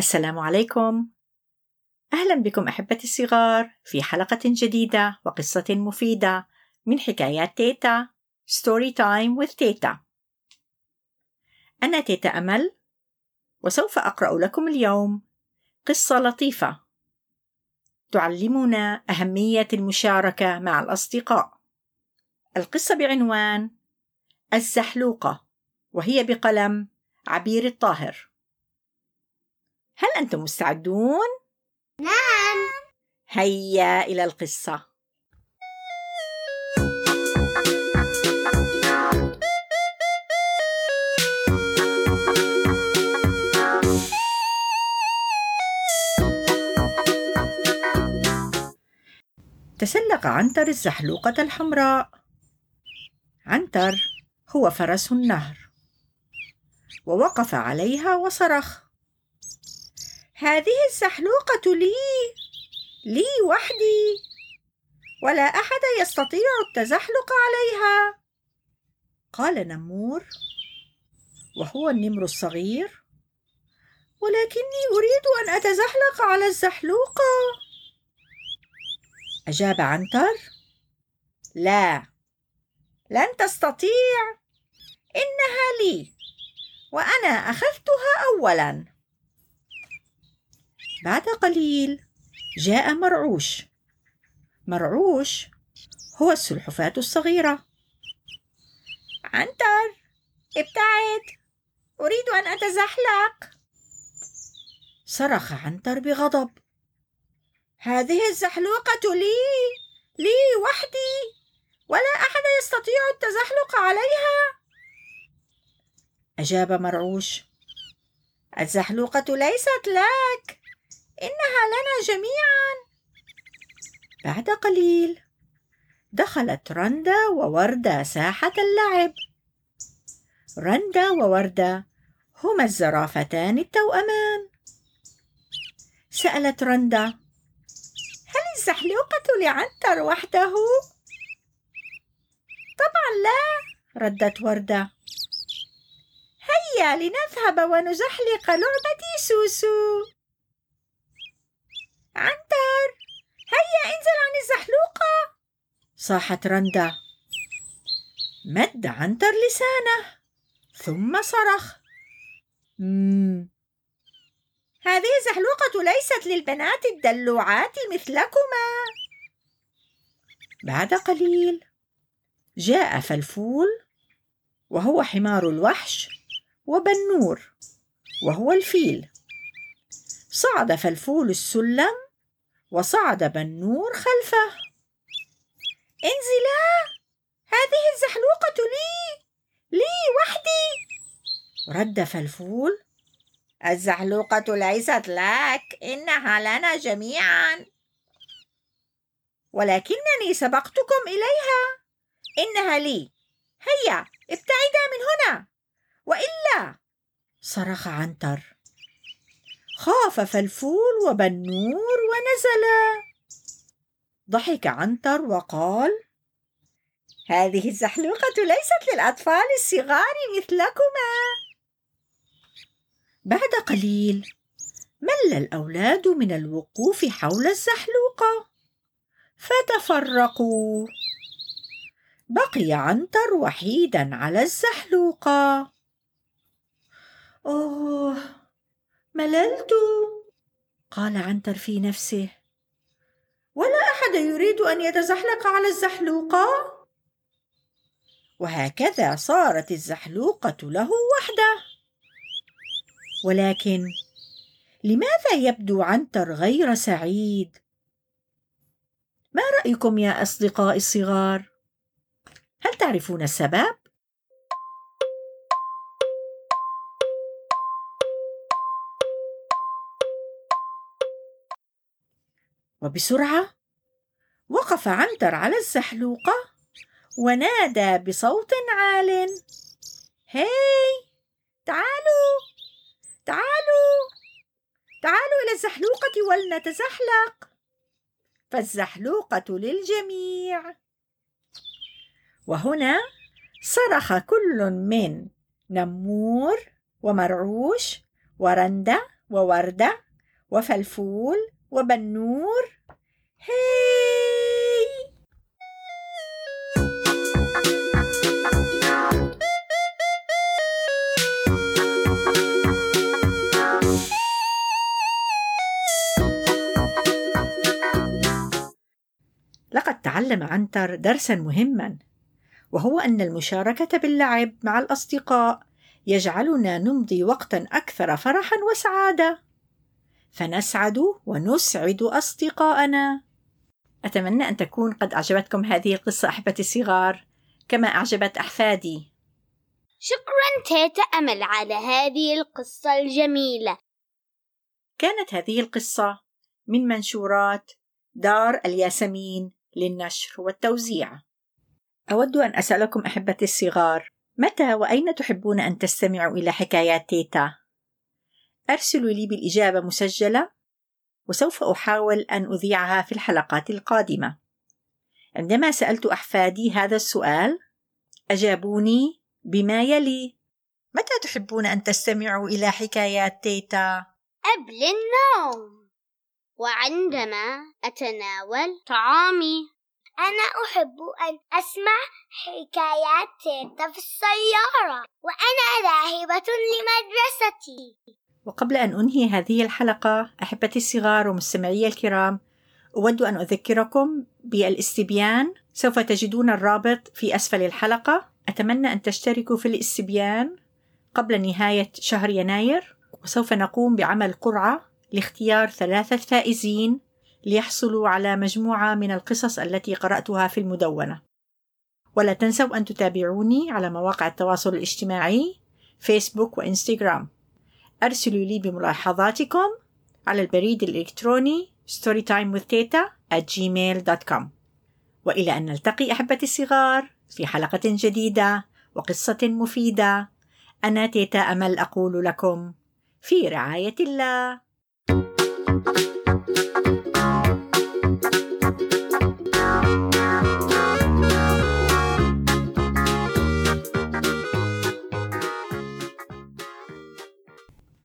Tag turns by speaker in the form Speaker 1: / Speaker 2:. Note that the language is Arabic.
Speaker 1: السلام عليكم. أهلا بكم أحبتي الصغار في حلقة جديدة وقصة مفيدة من حكايات تيتا story time with تيتا. أنا تيتا أمل وسوف أقرأ لكم اليوم قصة لطيفة تعلمنا أهمية المشاركة مع الأصدقاء. القصة بعنوان الزحلوقة وهي بقلم عبير الطاهر. هل أنتم مستعدون؟
Speaker 2: نعم.
Speaker 1: هيا إلى القصة. تسلق عنتر الزحلوقة الحمراء. عنتر هو فرس النهر. ووقف عليها وصرخ. هذه الزحلوقة لي لي وحدي. ولا أحد يستطيع التزحلق عليها. قال نمور وهو النمر الصغير ولكني أريد أن أتزحلق على الزحلوقة أجاب عنتر لا لن تستطيع إنها لي وأنا أخذتها أولاً. بعد قليل جاء مرعوش. مرعوش هو السلحفاة الصغيرة. عنتر ابتعد. أريد أن أتزحلق. صرخ عنتر بغضب. هذه الزحلوقة لي لي وحدي ولا أحد يستطيع التزحلق عليها. أجاب مرعوش. الزحلوقة ليست لك. إنها لنا جميعا. بعد قليل دخلت رندا ووردة ساحة اللعب. رندا ووردة هما الزرافتان التوأمان. سألت رندا هل الزحلوقة لعنتر وحده؟ طبعا لا ردت وردة. هيا لنذهب ونزحلق لعبتي سوسو. عنتر! هيا انزل عن الزحلوقة! صاحت رندا. مد عنتر لسانه. ثم صرخ. مم. هذه الزحلوقة ليست للبنات الدلوعات مثلكما. بعد قليل جاء فلفول وهو حمار الوحش وبنور وهو الفيل. صعد فلفول السلم وصعد بنور خلفه. انزلا! هذه الزحلوقة لي! لي وحدي! رد فلفول الزحلوقة ليست لك إنها لنا جميعا. ولكنني سبقتكم إليها. إنها لي. هيا ابتعدا من هنا. وإلا! صرخ عنتر. خاف فلفول وبنور ونزلا ضحك عنتر وقال هذه الزحلوقة ليست للأطفال الصغار مثلكما. بعد قليل مل الأولاد من الوقوف حول الزحلوقة فتفرقوا. بقي عنتر وحيدا على الزحلوقة. أوه. مللت. قال عنتر في نفسه. ولا أحد يريد أن يتزحلق على الزحلوقة. وهكذا صارت الزحلوقة له وحده. ولكن لماذا يبدو عنتر غير سعيد؟ ما رأيكم يا أصدقائي الصغار؟ هل تعرفون السبب؟ وبسرعة وقف عنتر على الزحلوقة ونادى بصوت عال. هاي تعالوا تعالوا تعالوا إلى الزحلوقة ولنتزحلق. فالزحلوقة للجميع. وهنا صرخ كل من نمور ومرعوش ورندة ووردة وفلفول وبنور. هاي لقد تعلم عنتر درسا مهما وهو أن المشاركة باللعب مع الأصدقاء يجعلنا نمضي وقتا أكثر فرحا وسعادة. فنسعد ونسعد أصدقاءنا. أتمنى أن تكون قد أعجبتكم هذه القصة أحبتي الصغار كما أعجبت أحفادي.
Speaker 2: شكرا تيتا أمل على هذه القصة الجميلة.
Speaker 1: كانت هذه القصة من منشورات دار الياسمين للنشر والتوزيع. أود أن أسألكم أحبتي الصغار متى وأين تحبون أن تستمعوا إلى حكايات تيتا؟ أرسلوا لي بالإجابة مسجلة وسوف أحاول أن أذيعها في الحلقات القادمة. عندما سألت أحفادي هذا السؤال أجابوني بما يلي. متى تحبون أن تستمعوا إلى حكايات تيتا؟
Speaker 2: قبل النوم. وعندما أتناول طعامي. أنا أحب أن أسمع حكايات تيتا في السيارة وأنا ذاهبة لمدرستي.
Speaker 1: وقبل أن أنهي هذه الحلقة أحبتي الصغار ومستمعي الكرام أود أن أذكركم بالإستبيان. سوف تجدون الرابط في أسفل الحلقة. أتمنى أن تشتركوا في الإستبيان قبل نهاية شهر يناير. وسوف نقوم بعمل قرعة لاختيار ثلاثة فائزين ليحصلوا على مجموعة من القصص التي قرأتها في المدونة. ولا تنسوا أن تتابعوني على مواقع التواصل الاجتماعي فيسبوك وإنستغرام. أرسلوا لي بملاحظاتكم على البريد الإلكتروني storytimewithteta at gmail.com وإلى أن نلتقي أحبتي الصغار في حلقة جديدة وقصة مفيدة. أنا تيتا أمل أقول لكم في رعاية الله.